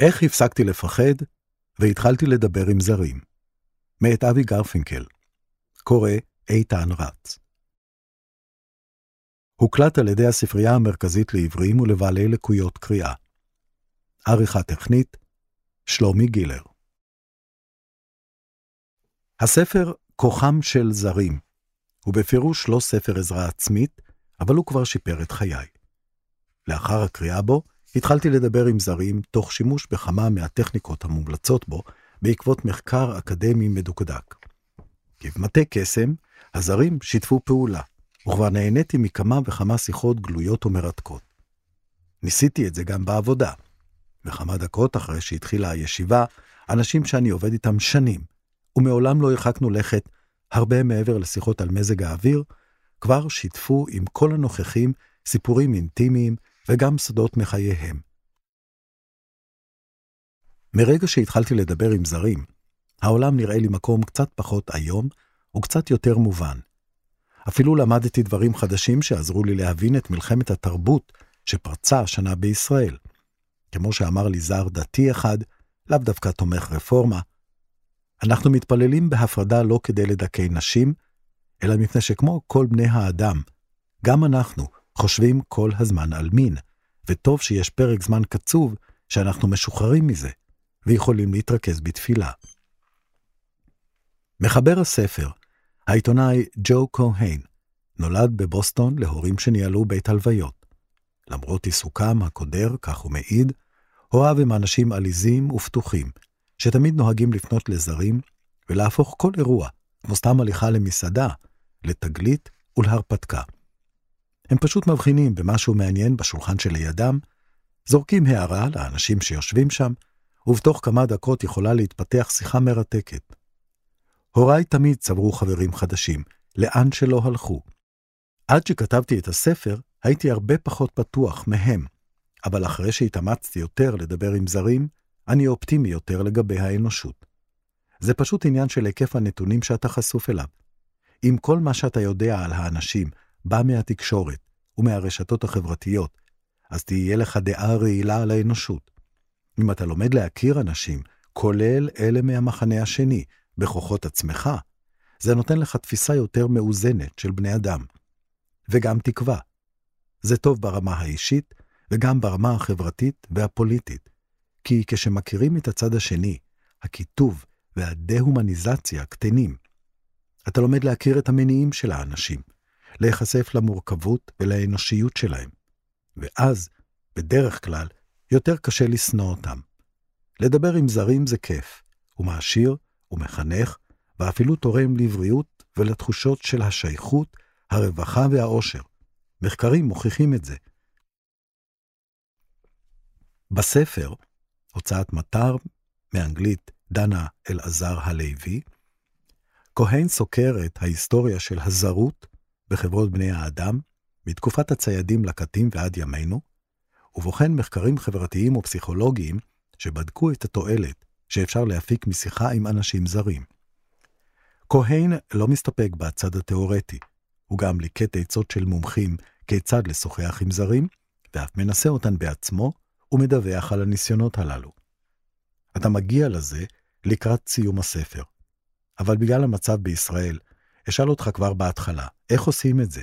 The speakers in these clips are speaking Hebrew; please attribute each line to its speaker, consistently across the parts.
Speaker 1: איך הפסקתי לפחד והתחלתי לדבר עם זרים. מאת אבי גרפינקל. קורא איתן רץ. הוקלט על ידי הספרייה המרכזית לעברים ולבעלי לקויות קריאה. עריכה טכנית, שלומי גילר. הספר כוחם של זרים הוא בפירוש לא ספר עזרה עצמית, אבל הוא כבר שיפר את חיי. לאחר הקריאה בו, התחלתי לדבר עם זרים תוך שימוש בכמה מהטכניקות המומלצות בו בעקבות מחקר אקדמי מדוקדק. כבמטה קסם, הזרים שיתפו פעולה, וכבר נהניתי מכמה וכמה שיחות גלויות ומרתקות. ניסיתי את זה גם בעבודה. וכמה דקות אחרי שהתחילה הישיבה, אנשים שאני עובד איתם שנים, ומעולם לא הרחקנו לכת הרבה מעבר לשיחות על מזג האוויר, כבר שיתפו עם כל הנוכחים סיפורים אינטימיים וגם סודות מחייהם. מרגע שהתחלתי לדבר עם זרים, העולם נראה לי מקום קצת פחות איום וקצת יותר מובן. אפילו למדתי דברים חדשים שעזרו לי להבין את מלחמת התרבות שפרצה השנה בישראל. כמו שאמר לי זר דתי אחד, לאו דווקא תומך רפורמה, אנחנו מתפללים בהפרדה לא כדי לדכא נשים, אלא מפני שכמו כל בני האדם, גם אנחנו חושבים כל הזמן על מין, וטוב שיש פרק זמן קצוב שאנחנו משוחררים מזה, ויכולים להתרכז בתפילה. מחבר הספר, העיתונאי ג'ו כהן, נולד בבוסטון להורים שניהלו בית הלוויות. למרות עיסוקם הקודר, כך הוא מעיד, אוהב הם אנשים עליזים ופתוחים, שתמיד נוהגים לפנות לזרים ולהפוך כל אירוע, כמו סתם הליכה למסעדה, לתגלית ולהרפתקה. הם פשוט מבחינים במשהו מעניין בשולחן שלידם, זורקים הערה לאנשים שיושבים שם, ובתוך כמה דקות יכולה להתפתח שיחה מרתקת. הוריי תמיד צברו חברים חדשים, לאן שלא הלכו. עד שכתבתי את הספר, הייתי הרבה פחות פתוח מהם, אבל אחרי שהתאמצתי יותר לדבר עם זרים, אני אופטימי יותר לגבי האנושות. זה פשוט עניין של היקף הנתונים שאתה חשוף אליו. אם כל מה שאתה יודע על האנשים בא מהתקשורת ומהרשתות החברתיות, אז תהיה לך דעה רעילה על האנושות. אם אתה לומד להכיר אנשים, כולל אלה מהמחנה השני, בכוחות עצמך, זה נותן לך תפיסה יותר מאוזנת של בני אדם. וגם תקווה. זה טוב ברמה האישית וגם ברמה החברתית והפוליטית. כי כשמכירים את הצד השני, הקיטוב והדה-הומניזציה קטנים. אתה לומד להכיר את המניעים של האנשים, להיחשף למורכבות ולאנושיות שלהם. ואז, בדרך כלל, יותר קשה לשנוא אותם. לדבר עם זרים זה כיף, הוא מעשיר, הוא מחנך, ואפילו תורם לבריאות ולתחושות של השייכות, הרווחה והאושר. מחקרים מוכיחים את זה. בספר, הוצאת מטר, מאנגלית דנה אלעזר הלוי, כהן סוקר את ההיסטוריה של הזרות בחברות בני האדם, מתקופת הציידים לקטים ועד ימינו, ובוחן מחקרים חברתיים ופסיכולוגיים שבדקו את התועלת שאפשר להפיק משיחה עם אנשים זרים. כהן לא מסתפק בצד התאורטי, הוא גם ליקט עצות של מומחים כיצד לשוחח עם זרים, ואף מנסה אותן בעצמו, ומדווח על הניסיונות הללו. אתה מגיע לזה לקראת סיום הספר. אבל בגלל המצב בישראל, אשאל אותך כבר בהתחלה, איך עושים את זה?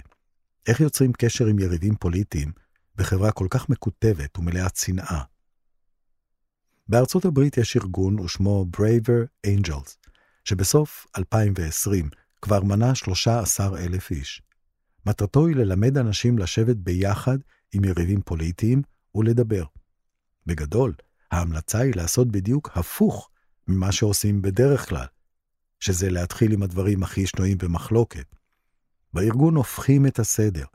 Speaker 1: איך יוצרים קשר עם יריבים פוליטיים בחברה כל כך מקוטבת ומלאת שנאה? בארצות הברית יש ארגון ושמו Braver Angels, שבסוף 2020 כבר מנה 13,000 איש. מטרתו היא ללמד אנשים לשבת ביחד עם יריבים פוליטיים ולדבר. בגדול, ההמלצה היא לעשות בדיוק הפוך ממה שעושים בדרך כלל, שזה להתחיל עם הדברים הכי שנויים במחלוקת. בארגון הופכים את הסדר,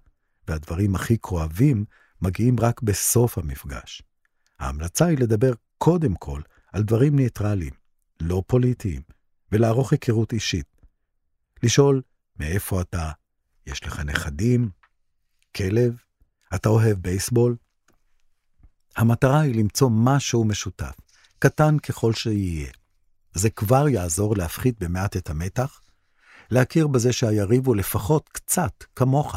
Speaker 1: והדברים הכי כואבים מגיעים רק בסוף המפגש. ההמלצה היא לדבר קודם כל על דברים ניטרליים, לא פוליטיים, ולערוך היכרות אישית. לשאול, מאיפה אתה? יש לך נכדים? כלב? אתה אוהב בייסבול? המטרה היא למצוא משהו משותף, קטן ככל שיהיה. זה כבר יעזור להפחית במעט את המתח, להכיר בזה שהיריב הוא לפחות קצת כמוך,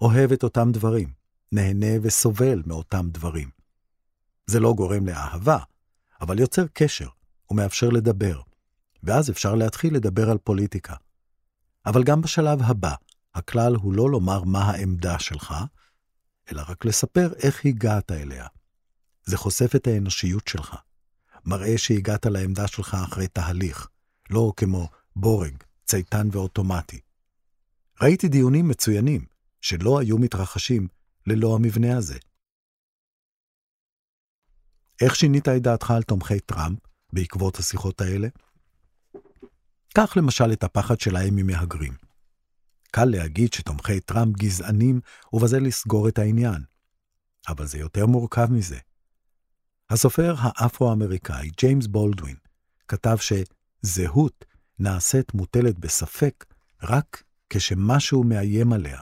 Speaker 1: אוהב את אותם דברים, נהנה וסובל מאותם דברים. זה לא גורם לאהבה, אבל יוצר קשר ומאפשר לדבר, ואז אפשר להתחיל לדבר על פוליטיקה. אבל גם בשלב הבא, הכלל הוא לא לומר מה העמדה שלך, אלא רק לספר איך הגעת אליה. זה חושף את האנושיות שלך, מראה שהגעת לעמדה שלך אחרי תהליך, לא כמו בורג, צייתן ואוטומטי. ראיתי דיונים מצוינים, שלא היו מתרחשים ללא המבנה הזה. איך שינית את דעתך על תומכי טראמפ בעקבות השיחות האלה? קח למשל את הפחד שלהם ממהגרים. קל להגיד שתומכי טראמפ גזענים ובזה לסגור את העניין. אבל זה יותר מורכב מזה. הסופר האפרו-אמריקאי ג'יימס בולדווין כתב שזהות נעשית מוטלת בספק רק כשמשהו מאיים עליה,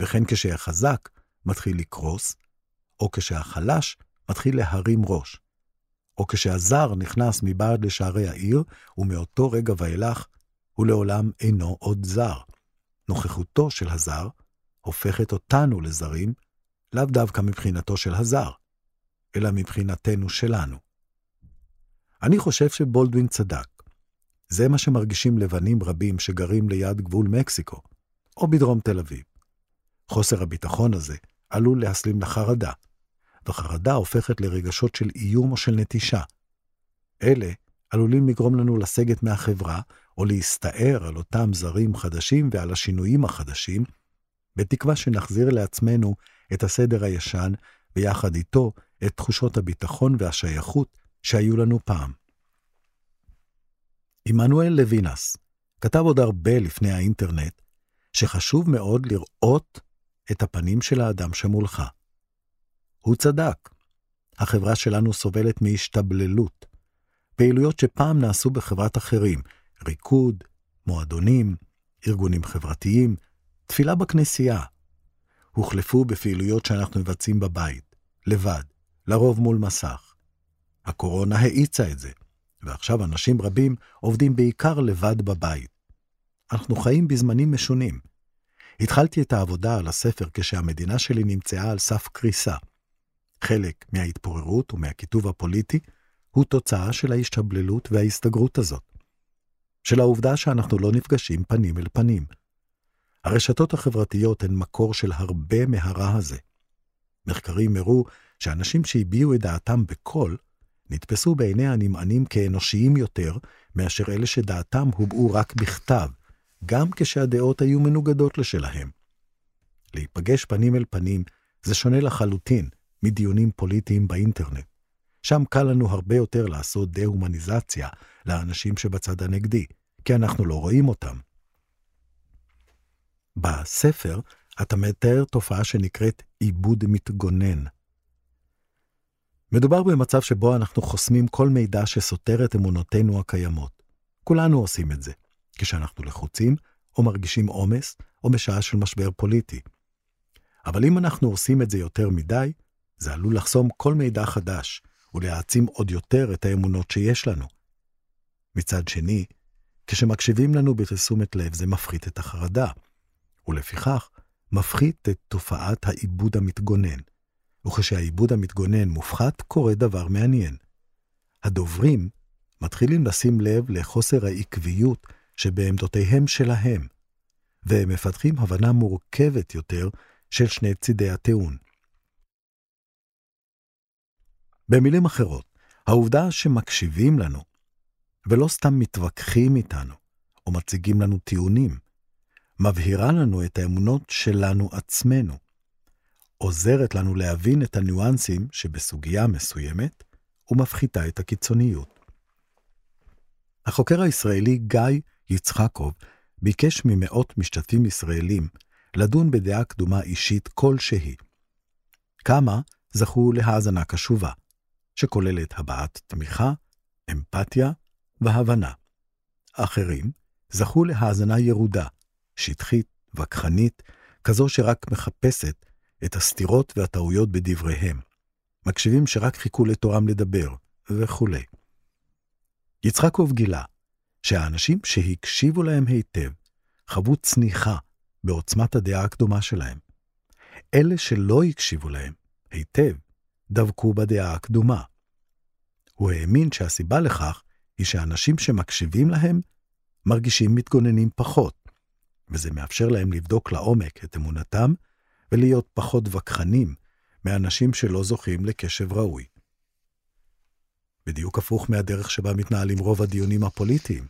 Speaker 1: וכן כשהחזק מתחיל לקרוס, או כשהחלש מתחיל להרים ראש, או כשהזר נכנס מבעד לשערי העיר, ומאותו רגע ואילך הוא לעולם אינו עוד זר. נוכחותו של הזר הופכת אותנו לזרים, לאו דווקא מבחינתו של הזר, אלא מבחינתנו שלנו. אני חושב שבולדווין צדק. זה מה שמרגישים לבנים רבים שגרים ליד גבול מקסיקו, או בדרום תל אביב. חוסר הביטחון הזה עלול להסלים לחרדה, וחרדה הופכת לרגשות של איום או של נטישה. אלה עלולים לגרום לנו לסגת מהחברה, או להסתער על אותם זרים חדשים ועל השינויים החדשים, בתקווה שנחזיר לעצמנו את הסדר הישן, ויחד איתו את תחושות הביטחון והשייכות שהיו לנו פעם. עמנואל לוינס כתב עוד הרבה לפני האינטרנט, שחשוב מאוד לראות את הפנים של האדם שמולך. הוא צדק. החברה שלנו סובלת מהשתבללות. פעילויות שפעם נעשו בחברת אחרים, ריקוד, מועדונים, ארגונים חברתיים, תפילה בכנסייה, הוחלפו בפעילויות שאנחנו מבצעים בבית, לבד, לרוב מול מסך. הקורונה האיצה את זה, ועכשיו אנשים רבים עובדים בעיקר לבד בבית. אנחנו חיים בזמנים משונים. התחלתי את העבודה על הספר כשהמדינה שלי נמצאה על סף קריסה. חלק מההתפוררות ומהקיטוב הפוליטי הוא תוצאה של ההשתבללות וההסתגרות הזאת. של העובדה שאנחנו לא נפגשים פנים אל פנים. הרשתות החברתיות הן מקור של הרבה מהרע הזה. מחקרים הראו שאנשים שהביעו את דעתם בקול, נתפסו בעיני הנמענים כאנושיים יותר, מאשר אלה שדעתם הובעו רק בכתב, גם כשהדעות היו מנוגדות לשלהם. להיפגש פנים אל פנים זה שונה לחלוטין מדיונים פוליטיים באינטרנט. שם קל לנו הרבה יותר לעשות דה-הומניזציה לאנשים שבצד הנגדי, כי אנחנו לא רואים אותם. בספר אתה מתאר תופעה שנקראת עיבוד מתגונן. מדובר במצב שבו אנחנו חוסמים כל מידע שסותר את אמונותינו הקיימות. כולנו עושים את זה, כשאנחנו לחוצים, או מרגישים עומס, או בשעה של משבר פוליטי. אבל אם אנחנו עושים את זה יותר מדי, זה עלול לחסום כל מידע חדש, ולהעצים עוד יותר את האמונות שיש לנו. מצד שני, כשמקשיבים לנו בתשומת לב זה מפחית את החרדה, ולפיכך מפחית את תופעת העיבוד המתגונן. וכשהעיבוד המתגונן מופחת, קורה דבר מעניין. הדוברים מתחילים לשים לב לחוסר העקביות שבעמדותיהם שלהם, והם מפתחים הבנה מורכבת יותר של שני צידי הטיעון. במילים אחרות, העובדה שמקשיבים לנו, ולא סתם מתווכחים איתנו, או מציגים לנו טיעונים, מבהירה לנו את האמונות שלנו עצמנו, עוזרת לנו להבין את הניואנסים שבסוגיה מסוימת, ומפחיתה את הקיצוניות. החוקר הישראלי גיא יצחקוב ביקש ממאות משתתפים ישראלים לדון בדעה קדומה אישית כלשהי. כמה זכו להאזנה קשובה, שכוללת הבעת תמיכה, אמפתיה והבנה. אחרים זכו להאזנה ירודה, שטחית, וכחנית, כזו שרק מחפשת את הסתירות והטעויות בדבריהם. מקשיבים שרק חיכו לתורם לדבר, וכולי. יצחקוב גילה שהאנשים שהקשיבו להם היטב חוו צניחה בעוצמת הדעה הקדומה שלהם. אלה שלא הקשיבו להם היטב דבקו בדעה הקדומה. הוא האמין שהסיבה לכך היא שאנשים שמקשיבים להם מרגישים מתגוננים פחות, וזה מאפשר להם לבדוק לעומק את אמונתם ולהיות פחות וכחנים מאנשים שלא זוכים לקשב ראוי. בדיוק הפוך מהדרך שבה מתנהלים רוב הדיונים הפוליטיים.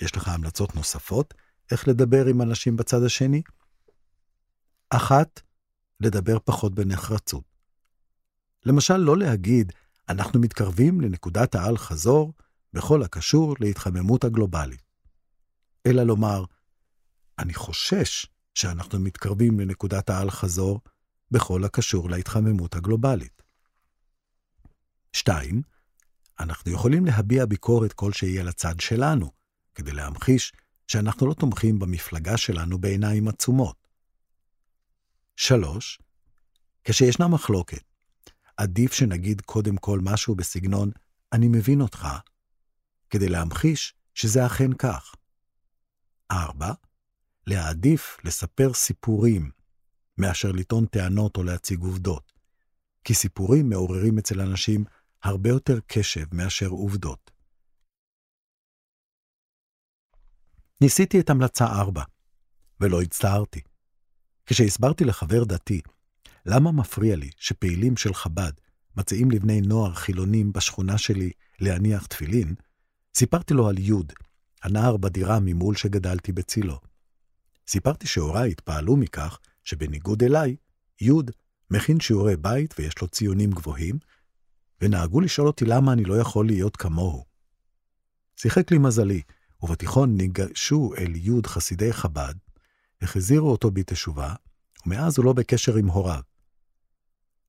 Speaker 1: יש לך המלצות נוספות איך לדבר עם אנשים בצד השני? אחת, לדבר פחות בנחרצות. למשל, לא להגיד, אנחנו מתקרבים לנקודת האל-חזור בכל הקשור להתחממות הגלובלית. אלא לומר, אני חושש שאנחנו מתקרבים לנקודת האל-חזור בכל הקשור להתחממות הגלובלית. 2. אנחנו יכולים להביע ביקורת כלשהי על הצד שלנו, כדי להמחיש שאנחנו לא תומכים במפלגה שלנו בעיניים עצומות. 3. כשישנה מחלוקת, עדיף שנגיד קודם כל משהו בסגנון "אני מבין אותך", כדי להמחיש שזה אכן כך. 4. להעדיף לספר סיפורים מאשר לטעון טענות או להציג עובדות, כי סיפורים מעוררים אצל אנשים הרבה יותר קשב מאשר עובדות. ניסיתי את המלצה 4, ולא הצטערתי. כשהסברתי לחבר דתי למה מפריע לי שפעילים של חב"ד מציעים לבני נוער חילונים בשכונה שלי להניח תפילין, סיפרתי לו על יוד, הנער בדירה ממול שגדלתי בצילו. סיפרתי שהוריי התפעלו מכך שבניגוד אליי, יוד מכין שיעורי בית ויש לו ציונים גבוהים, ונהגו לשאול אותי למה אני לא יכול להיות כמוהו. שיחק לי מזלי, ובתיכון ניגשו אל יוד חסידי חב"ד, החזירו אותו בתשובה, ומאז הוא לא בקשר עם הוריו.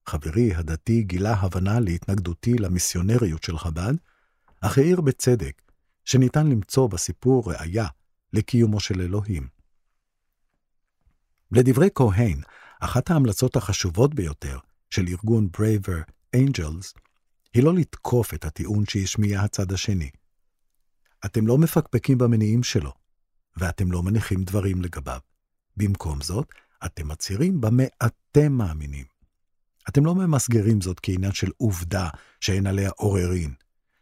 Speaker 1: חברי הדתי גילה הבנה להתנגדותי למיסיונריות של חב"ד, אך העיר בצדק שניתן למצוא בסיפור ראיה לקיומו של אלוהים. לדברי כהן, אחת ההמלצות החשובות ביותר של ארגון Braver Angels היא לא לתקוף את הטיעון שהשמיע הצד השני. אתם לא מפקפקים במניעים שלו, ואתם לא מניחים דברים לגביו. במקום זאת, אתם מצהירים במה אתם מאמינים. אתם לא ממסגרים זאת כעניין של עובדה שאין עליה עוררין,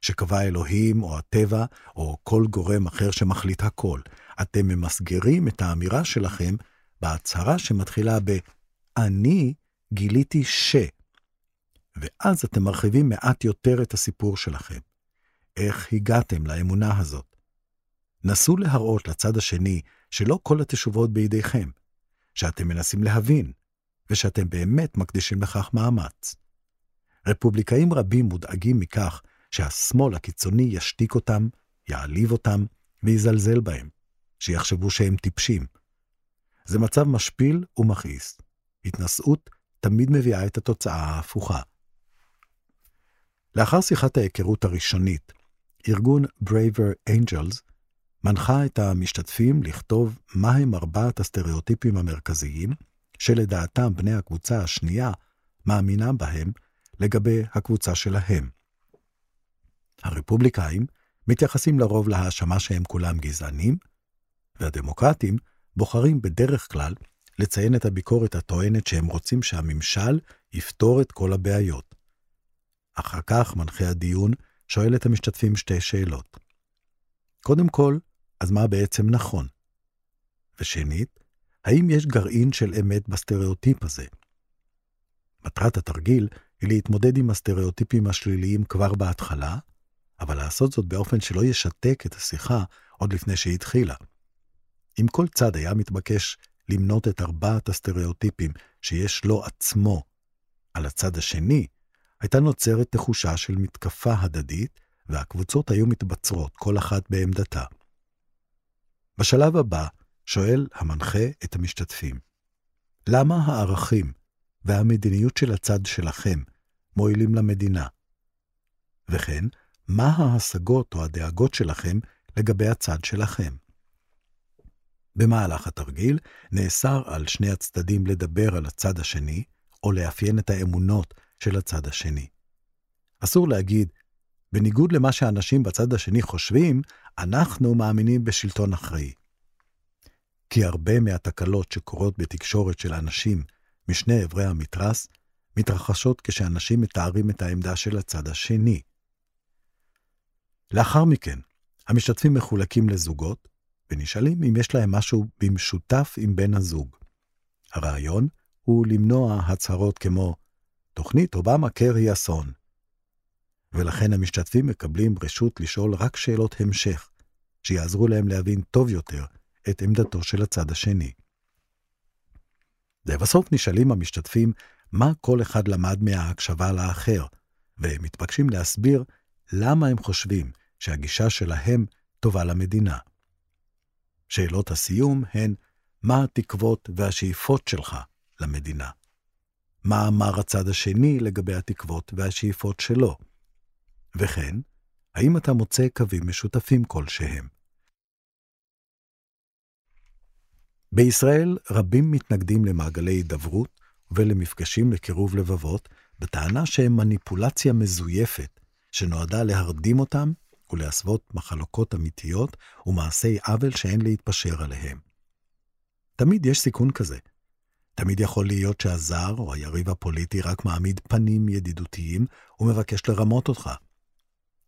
Speaker 1: שקבע אלוהים או הטבע או כל גורם אחר שמחליט הכל. אתם ממסגרים את האמירה שלכם בהצהרה שמתחילה ב "אני גיליתי ש", ואז אתם מרחיבים מעט יותר את הסיפור שלכם. איך הגעתם לאמונה הזאת? נסו להראות לצד השני שלא כל התשובות בידיכם, שאתם מנסים להבין, ושאתם באמת מקדישים לכך מאמץ. רפובליקאים רבים מודאגים מכך שהשמאל הקיצוני ישתיק אותם, יעליב אותם ויזלזל בהם, שיחשבו שהם טיפשים. זה מצב משפיל ומכעיס. התנשאות תמיד מביאה את התוצאה ההפוכה. לאחר שיחת ההיכרות הראשונית, ארגון Braver Angels מנחה את המשתתפים לכתוב מהם ארבעת הסטריאוטיפים המרכזיים, שלדעתם בני הקבוצה השנייה מאמינה בהם לגבי הקבוצה שלהם. הרפובליקאים מתייחסים לרוב להאשמה שהם כולם גזענים, והדמוקרטים בוחרים בדרך כלל לציין את הביקורת הטוענת שהם רוצים שהממשל יפתור את כל הבעיות. אחר כך מנחה הדיון שואל את המשתתפים שתי שאלות. קודם כל, אז מה בעצם נכון? ושנית, האם יש גרעין של אמת בסטריאוטיפ הזה? מטרת התרגיל היא להתמודד עם הסטריאוטיפים השליליים כבר בהתחלה, אבל לעשות זאת באופן שלא ישתק את השיחה עוד לפני שהיא התחילה. אם כל צד היה מתבקש למנות את ארבעת הסטריאוטיפים שיש לו עצמו על הצד השני, הייתה נוצרת תחושה של מתקפה הדדית, והקבוצות היו מתבצרות, כל אחת בעמדתה. בשלב הבא, שואל המנחה את המשתתפים, למה הערכים והמדיניות של הצד שלכם מועילים למדינה? וכן, מה ההשגות או הדאגות שלכם לגבי הצד שלכם? במהלך התרגיל נאסר על שני הצדדים לדבר על הצד השני, או לאפיין את האמונות של הצד השני. אסור להגיד, בניגוד למה שאנשים בצד השני חושבים, אנחנו מאמינים בשלטון אחראי. כי הרבה מהתקלות שקורות בתקשורת של אנשים משני אברי המתרס, מתרחשות כשאנשים מתארים את העמדה של הצד השני. לאחר מכן, המשתתפים מחולקים לזוגות, ונשאלים אם יש להם משהו במשותף עם בן הזוג. הרעיון הוא למנוע הצהרות כמו תוכנית אובמה קר היא אסון. ולכן המשתתפים מקבלים רשות לשאול רק שאלות המשך, שיעזרו להם להבין טוב יותר את עמדתו של הצד השני. לבסוף נשאלים המשתתפים מה כל אחד למד מההקשבה לאחר, והם מתבקשים להסביר למה הם חושבים שהגישה שלהם טובה למדינה. שאלות הסיום הן, מה התקוות והשאיפות שלך למדינה? מה אמר הצד השני לגבי התקוות והשאיפות שלו? וכן, האם אתה מוצא קווים משותפים כלשהם? בישראל רבים מתנגדים למעגלי הידברות ולמפגשים לקירוב לבבות, בטענה שהם מניפולציה מזויפת, שנועדה להרדים אותם ולהסוות מחלוקות אמיתיות ומעשי עוול שאין להתפשר עליהם. תמיד יש סיכון כזה. תמיד יכול להיות שהזר או היריב הפוליטי רק מעמיד פנים ידידותיים ומבקש לרמות אותך.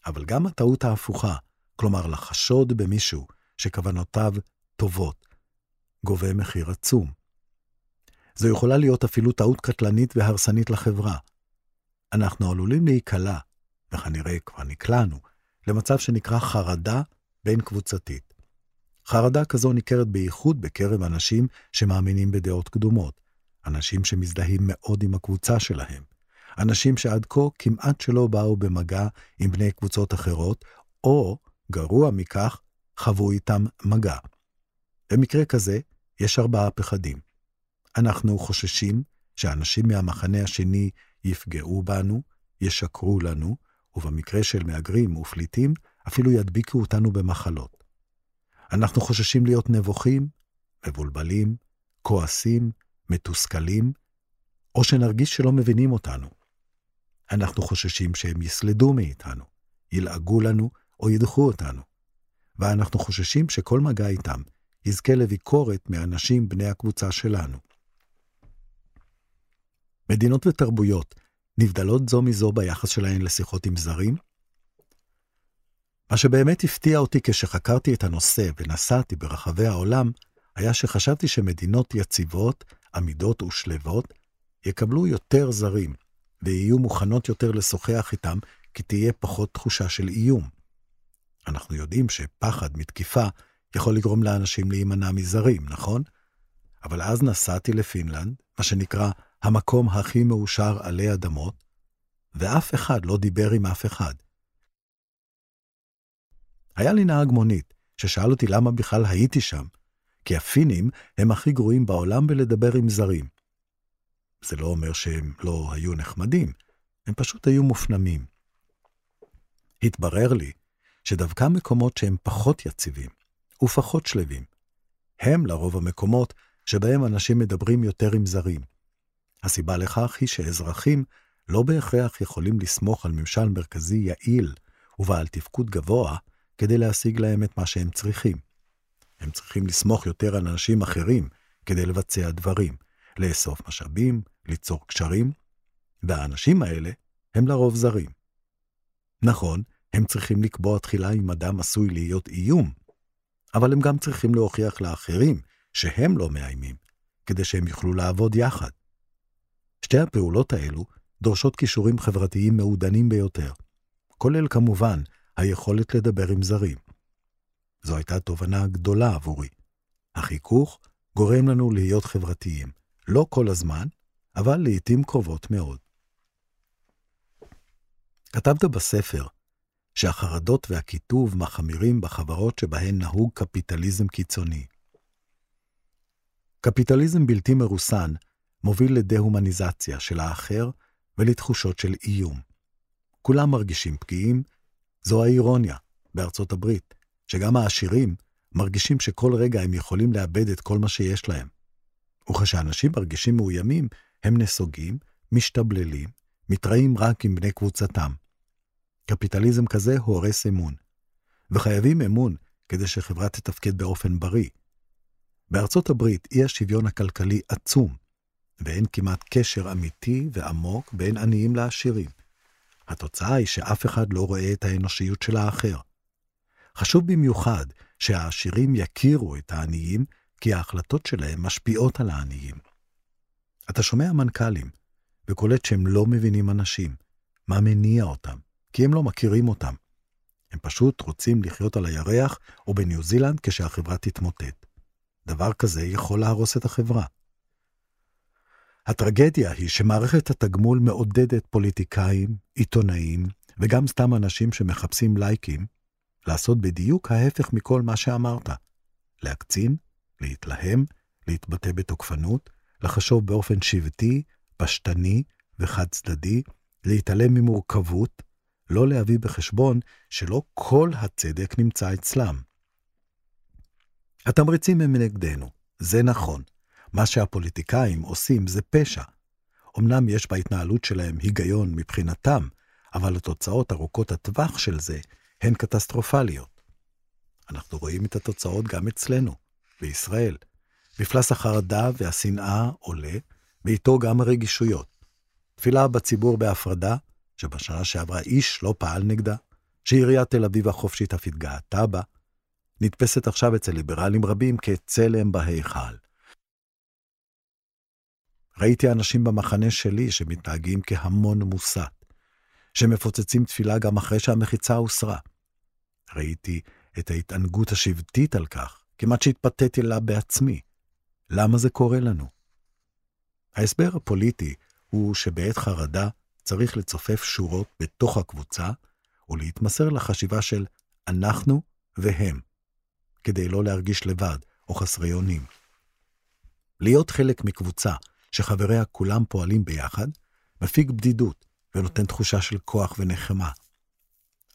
Speaker 1: אבל גם הטעות ההפוכה, כלומר לחשוד במישהו שכוונותיו טובות, גובה מחיר עצום. זו יכולה להיות אפילו טעות קטלנית והרסנית לחברה. אנחנו עלולים להיקלע, וכנראה כבר נקלענו, למצב שנקרא חרדה בין קבוצתית. חרדה כזו ניכרת בייחוד בקרב אנשים שמאמינים בדעות קדומות, אנשים שמזדהים מאוד עם הקבוצה שלהם, אנשים שעד כה כמעט שלא באו במגע עם בני קבוצות אחרות, או, גרוע מכך, חוו איתם מגע. במקרה כזה, יש ארבעה פחדים. אנחנו חוששים שאנשים מהמחנה השני יפגעו בנו, ישקרו לנו, ובמקרה של מהגרים ופליטים, אפילו ידביקו אותנו במחלות. אנחנו חוששים להיות נבוכים, מבולבלים, כועסים, מתוסכלים, או שנרגיש שלא מבינים אותנו. אנחנו חוששים שהם יסלדו מאיתנו, ילעגו לנו או ידחו אותנו. ואנחנו חוששים שכל מגע איתם יזכה לביקורת מאנשים בני הקבוצה שלנו. מדינות ותרבויות נבדלות זו מזו ביחס שלהן לשיחות עם זרים? מה שבאמת הפתיע אותי כשחקרתי את הנושא ונסעתי ברחבי העולם, היה שחשבתי שמדינות יציבות, עמידות ושלבות, יקבלו יותר זרים, ויהיו מוכנות יותר לשוחח איתם, כי תהיה פחות תחושה של איום. אנחנו יודעים שפחד מתקיפה יכול לגרום לאנשים להימנע מזרים, נכון? אבל אז נסעתי לפינלנד, מה שנקרא המקום הכי מאושר עלי אדמות, ואף אחד לא דיבר עם אף אחד. היה לי נהג מונית, ששאל אותי למה בכלל הייתי שם, כי הפינים הם הכי גרועים בעולם בלדבר עם זרים. זה לא אומר שהם לא היו נחמדים, הם פשוט היו מופנמים. התברר לי שדווקא מקומות שהם פחות יציבים ופחות שלווים, הם לרוב המקומות שבהם אנשים מדברים יותר עם זרים. הסיבה לכך היא שאזרחים לא בהכרח יכולים לסמוך על ממשל מרכזי יעיל ובעל תפקוד גבוה כדי להשיג להם את מה שהם צריכים. הם צריכים לסמוך יותר על אנשים אחרים כדי לבצע דברים, לאסוף משאבים, ליצור קשרים, והאנשים האלה הם לרוב זרים. נכון, הם צריכים לקבוע תחילה אם אדם עשוי להיות איום, אבל הם גם צריכים להוכיח לאחרים שהם לא מאיימים, כדי שהם יוכלו לעבוד יחד. שתי הפעולות האלו דורשות כישורים חברתיים מעודנים ביותר, כולל כמובן היכולת לדבר עם זרים. זו הייתה תובנה גדולה עבורי. החיכוך גורם לנו להיות חברתיים, לא כל הזמן, אבל לעתים קרובות מאוד. כתבת בספר שהחרדות והקיטוב מחמירים בחברות שבהן נהוג קפיטליזם קיצוני. קפיטליזם בלתי מרוסן מוביל לדה-הומניזציה של האחר ולתחושות של איום. כולם מרגישים פגיעים, זו האירוניה בארצות הברית, שגם העשירים מרגישים שכל רגע הם יכולים לאבד את כל מה שיש להם. וכשאנשים מרגישים מאוימים, הם נסוגים, משתבללים, מתראים רק עם בני קבוצתם. קפיטליזם כזה הורס אמון. וחייבים אמון כדי שחברה תתפקד באופן בריא. בארצות הברית אי השוויון הכלכלי עצום, ואין כמעט קשר אמיתי ועמוק בין עניים לעשירים. התוצאה היא שאף אחד לא רואה את האנושיות של האחר. חשוב במיוחד שהעשירים יכירו את העניים, כי ההחלטות שלהם משפיעות על העניים. אתה שומע מנכ"לים, וקולט שהם לא מבינים אנשים, מה מניע אותם, כי הם לא מכירים אותם. הם פשוט רוצים לחיות על הירח או בניו זילנד כשהחברה תתמוטט. דבר כזה יכול להרוס את החברה. הטרגדיה היא שמערכת התגמול מעודדת פוליטיקאים, עיתונאים, וגם סתם אנשים שמחפשים לייקים, לעשות בדיוק ההפך מכל מה שאמרת. להקצין, להתלהם, להתבטא בתוקפנות, לחשוב באופן שבטי, פשטני וחד צדדי, להתעלם ממורכבות, לא להביא בחשבון שלא כל הצדק נמצא אצלם. התמריצים הם נגדנו, זה נכון. מה שהפוליטיקאים עושים זה פשע. אמנם יש בהתנהלות שלהם היגיון מבחינתם, אבל התוצאות ארוכות הטווח של זה הן קטסטרופליות. אנחנו רואים את התוצאות גם אצלנו, בישראל. מפלס החרדה והשנאה עולה, ואיתו גם הרגישויות. תפילה בציבור בהפרדה, שבשנה שעברה איש לא פעל נגדה, שעיריית תל אביב החופשית אף התגאתה בה, נתפסת עכשיו אצל ליברלים רבים כצלם בהיכל. ראיתי אנשים במחנה שלי שמתנהגים כהמון מוסת, שמפוצצים תפילה גם אחרי שהמחיצה הוסרה. ראיתי את ההתענגות השבטית על כך, כמעט שהתפתיתי לה בעצמי. למה זה קורה לנו? ההסבר הפוליטי הוא שבעת חרדה צריך לצופף שורות בתוך הקבוצה ולהתמסר לחשיבה של אנחנו והם, כדי לא להרגיש לבד או חסרי אונים. להיות חלק מקבוצה שחבריה כולם פועלים ביחד, מפיג בדידות ונותן תחושה של כוח ונחמה.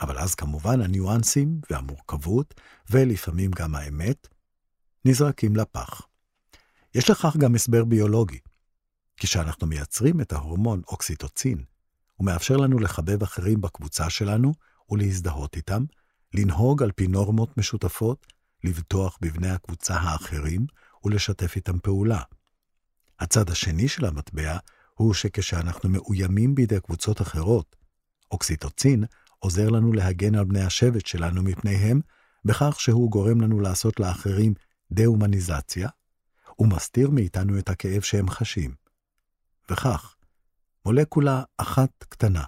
Speaker 1: אבל אז כמובן הניואנסים והמורכבות, ולפעמים גם האמת, נזרקים לפח. יש לכך גם הסבר ביולוגי. כשאנחנו מייצרים את ההורמון אוקסיטוצין, הוא מאפשר לנו לחבב אחרים בקבוצה שלנו ולהזדהות איתם, לנהוג על פי נורמות משותפות, לבטוח בבני הקבוצה האחרים ולשתף איתם פעולה. הצד השני של המטבע הוא שכשאנחנו מאוימים בידי קבוצות אחרות, אוקסיטוצין עוזר לנו להגן על בני השבט שלנו מפניהם, בכך שהוא גורם לנו לעשות לאחרים דה-הומניזציה, ומסתיר מאיתנו את הכאב שהם חשים. וכך, מולקולה אחת קטנה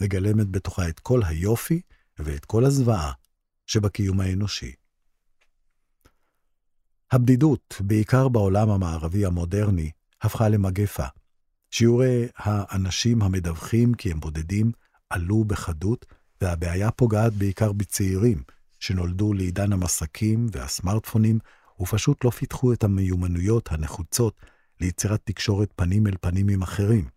Speaker 1: מגלמת בתוכה את כל היופי ואת כל הזוועה שבקיום האנושי. הבדידות, בעיקר בעולם המערבי המודרני, הפכה למגפה. שיעורי האנשים המדווחים כי הם בודדים עלו בחדות, והבעיה פוגעת בעיקר בצעירים שנולדו לעידן המסקים והסמארטפונים, ופשוט לא פיתחו את המיומנויות הנחוצות ליצירת תקשורת פנים אל פנים עם אחרים.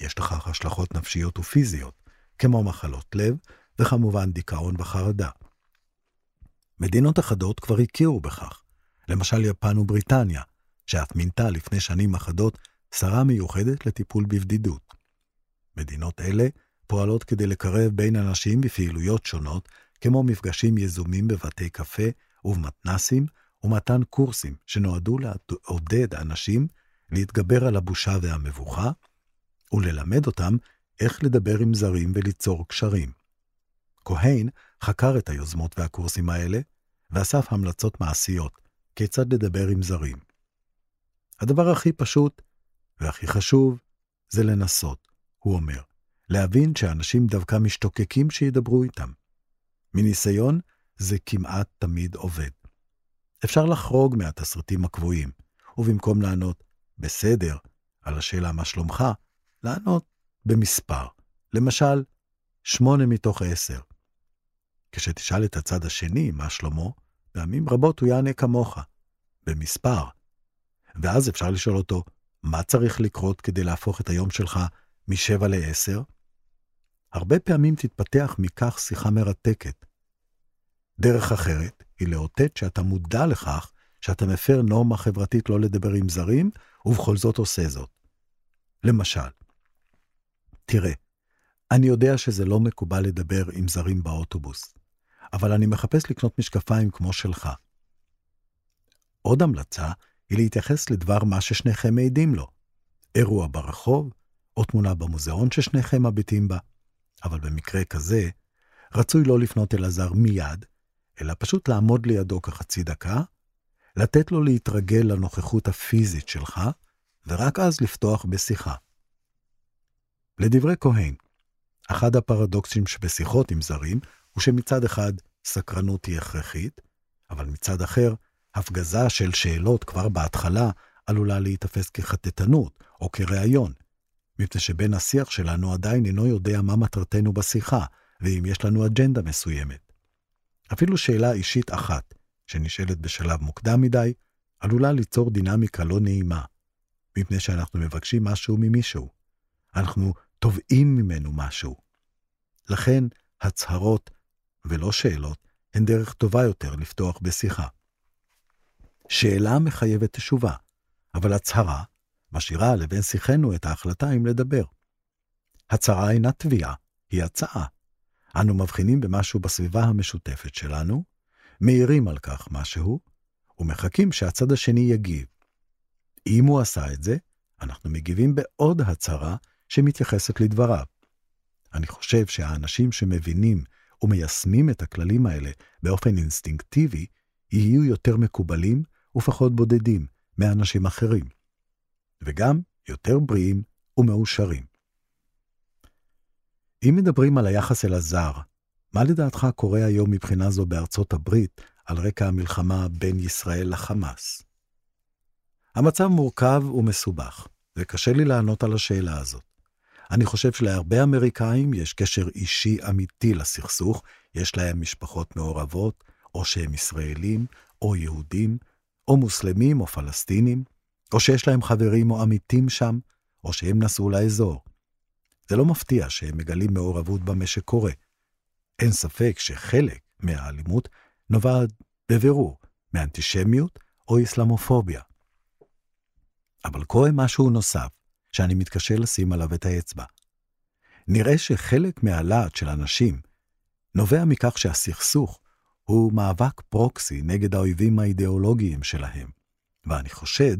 Speaker 1: יש לכך השלכות נפשיות ופיזיות, כמו מחלות לב, וכמובן דיכאון וחרדה. מדינות אחדות כבר הכירו בכך, למשל יפן ובריטניה, שאף מינתה לפני שנים אחדות שרה מיוחדת לטיפול בבדידות. מדינות אלה פועלות כדי לקרב בין אנשים בפעילויות שונות, כמו מפגשים יזומים בבתי קפה ובמתנסים, ומתן קורסים שנועדו לעודד אנשים להתגבר על הבושה והמבוכה, וללמד אותם איך לדבר עם זרים וליצור קשרים. כהן חקר את היוזמות והקורסים האלה, ואסף המלצות מעשיות כיצד לדבר עם זרים. הדבר הכי פשוט והכי חשוב זה לנסות, הוא אומר, להבין שאנשים דווקא משתוקקים שידברו איתם. מניסיון, זה כמעט תמיד עובד. אפשר לחרוג מהתסריטים הקבועים, ובמקום לענות בסדר על השאלה מה שלומך, לענות במספר. למשל, שמונה מתוך עשר. כשתשאל את הצד השני מה שלמה, פעמים רבות הוא יענה כמוך, במספר. ואז אפשר לשאול אותו, מה צריך לקרות כדי להפוך את היום שלך משבע לעשר? הרבה פעמים תתפתח מכך שיחה מרתקת. דרך אחרת היא לאותת שאתה מודע לכך שאתה מפר נורמה חברתית לא לדבר עם זרים, ובכל זאת עושה זאת. למשל, תראה, אני יודע שזה לא מקובל לדבר עם זרים באוטובוס, אבל אני מחפש לקנות משקפיים כמו שלך. עוד המלצה היא להתייחס לדבר מה ששניכם מעידים לו. אירוע ברחוב, או תמונה במוזיאון ששניכם מביטים בה. אבל במקרה כזה, רצוי לא לפנות אל הזר מיד, אלא פשוט לעמוד לידו כחצי דקה, לתת לו להתרגל לנוכחות הפיזית שלך, ורק אז לפתוח בשיחה. לדברי כהן, אחד הפרדוקסים שבשיחות עם זרים הוא שמצד אחד סקרנות היא הכרחית, אבל מצד אחר, הפגזה של שאלות כבר בהתחלה עלולה להיתפס כחטטנות או כראיון, מפני שבן השיח שלנו עדיין אינו יודע מה מטרתנו בשיחה, ואם יש לנו אג'נדה מסוימת. אפילו שאלה אישית אחת, שנשאלת בשלב מוקדם מדי, עלולה ליצור דינמיקה לא נעימה, מפני שאנחנו מבקשים משהו ממישהו. אנחנו תובעים ממנו משהו. לכן, הצהרות ולא שאלות הן דרך טובה יותר לפתוח בשיחה. שאלה מחייבת תשובה, אבל הצהרה משאירה לבין שיחנו את ההחלטה אם לדבר. הצהרה אינה תביעה, היא הצעה. אנו מבחינים במשהו בסביבה המשותפת שלנו, מעירים על כך משהו, ומחכים שהצד השני יגיב. אם הוא עשה את זה, אנחנו מגיבים בעוד הצהרה שמתייחסת לדבריו. אני חושב שהאנשים שמבינים ומיישמים את הכללים האלה באופן אינסטינקטיבי, יהיו יותר מקובלים ופחות בודדים מאנשים אחרים, וגם יותר בריאים ומאושרים. אם מדברים על היחס אל הזר, מה לדעתך קורה היום מבחינה זו בארצות הברית על רקע המלחמה בין ישראל לחמאס? המצב מורכב ומסובך, וקשה לי לענות על השאלה הזאת. אני חושב שלהרבה אמריקאים יש קשר אישי אמיתי לסכסוך, יש להם משפחות מעורבות, או שהם ישראלים, או יהודים, או מוסלמים או פלסטינים, או שיש להם חברים או עמיתים שם, או שהם נסעו לאזור. זה לא מפתיע שהם מגלים מעורבות במה שקורה. אין ספק שחלק מהאלימות נובעת בבירור מאנטישמיות או אסלאמופוביה. אבל קורה משהו נוסף, שאני מתקשה לשים עליו את האצבע. נראה שחלק מהלהט של אנשים נובע מכך שהסכסוך הוא מאבק פרוקסי נגד האויבים האידיאולוגיים שלהם. ואני חושד,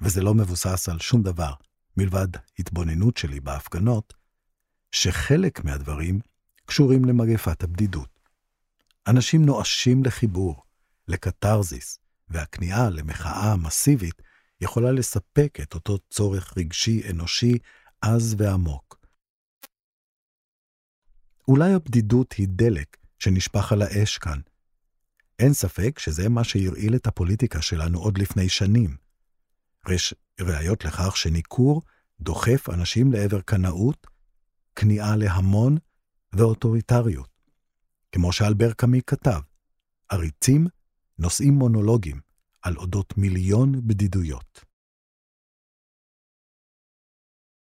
Speaker 1: וזה לא מבוסס על שום דבר מלבד התבוננות שלי בהפגנות, שחלק מהדברים קשורים למגפת הבדידות. אנשים נואשים לחיבור, לקתרזיס, והכניעה למחאה מסיבית יכולה לספק את אותו צורך רגשי אנושי עז ועמוק. אולי הבדידות היא דלק שנשפך על האש כאן. אין ספק שזה מה שהרעיל את הפוליטיקה שלנו עוד לפני שנים. יש ראיות לכך שניכור דוחף אנשים לעבר קנאות, כניעה להמון ואוטוריטריות. כמו שאלבר קאמי כתב, עריצים נושאים מונולוגים על אודות מיליון בדידויות.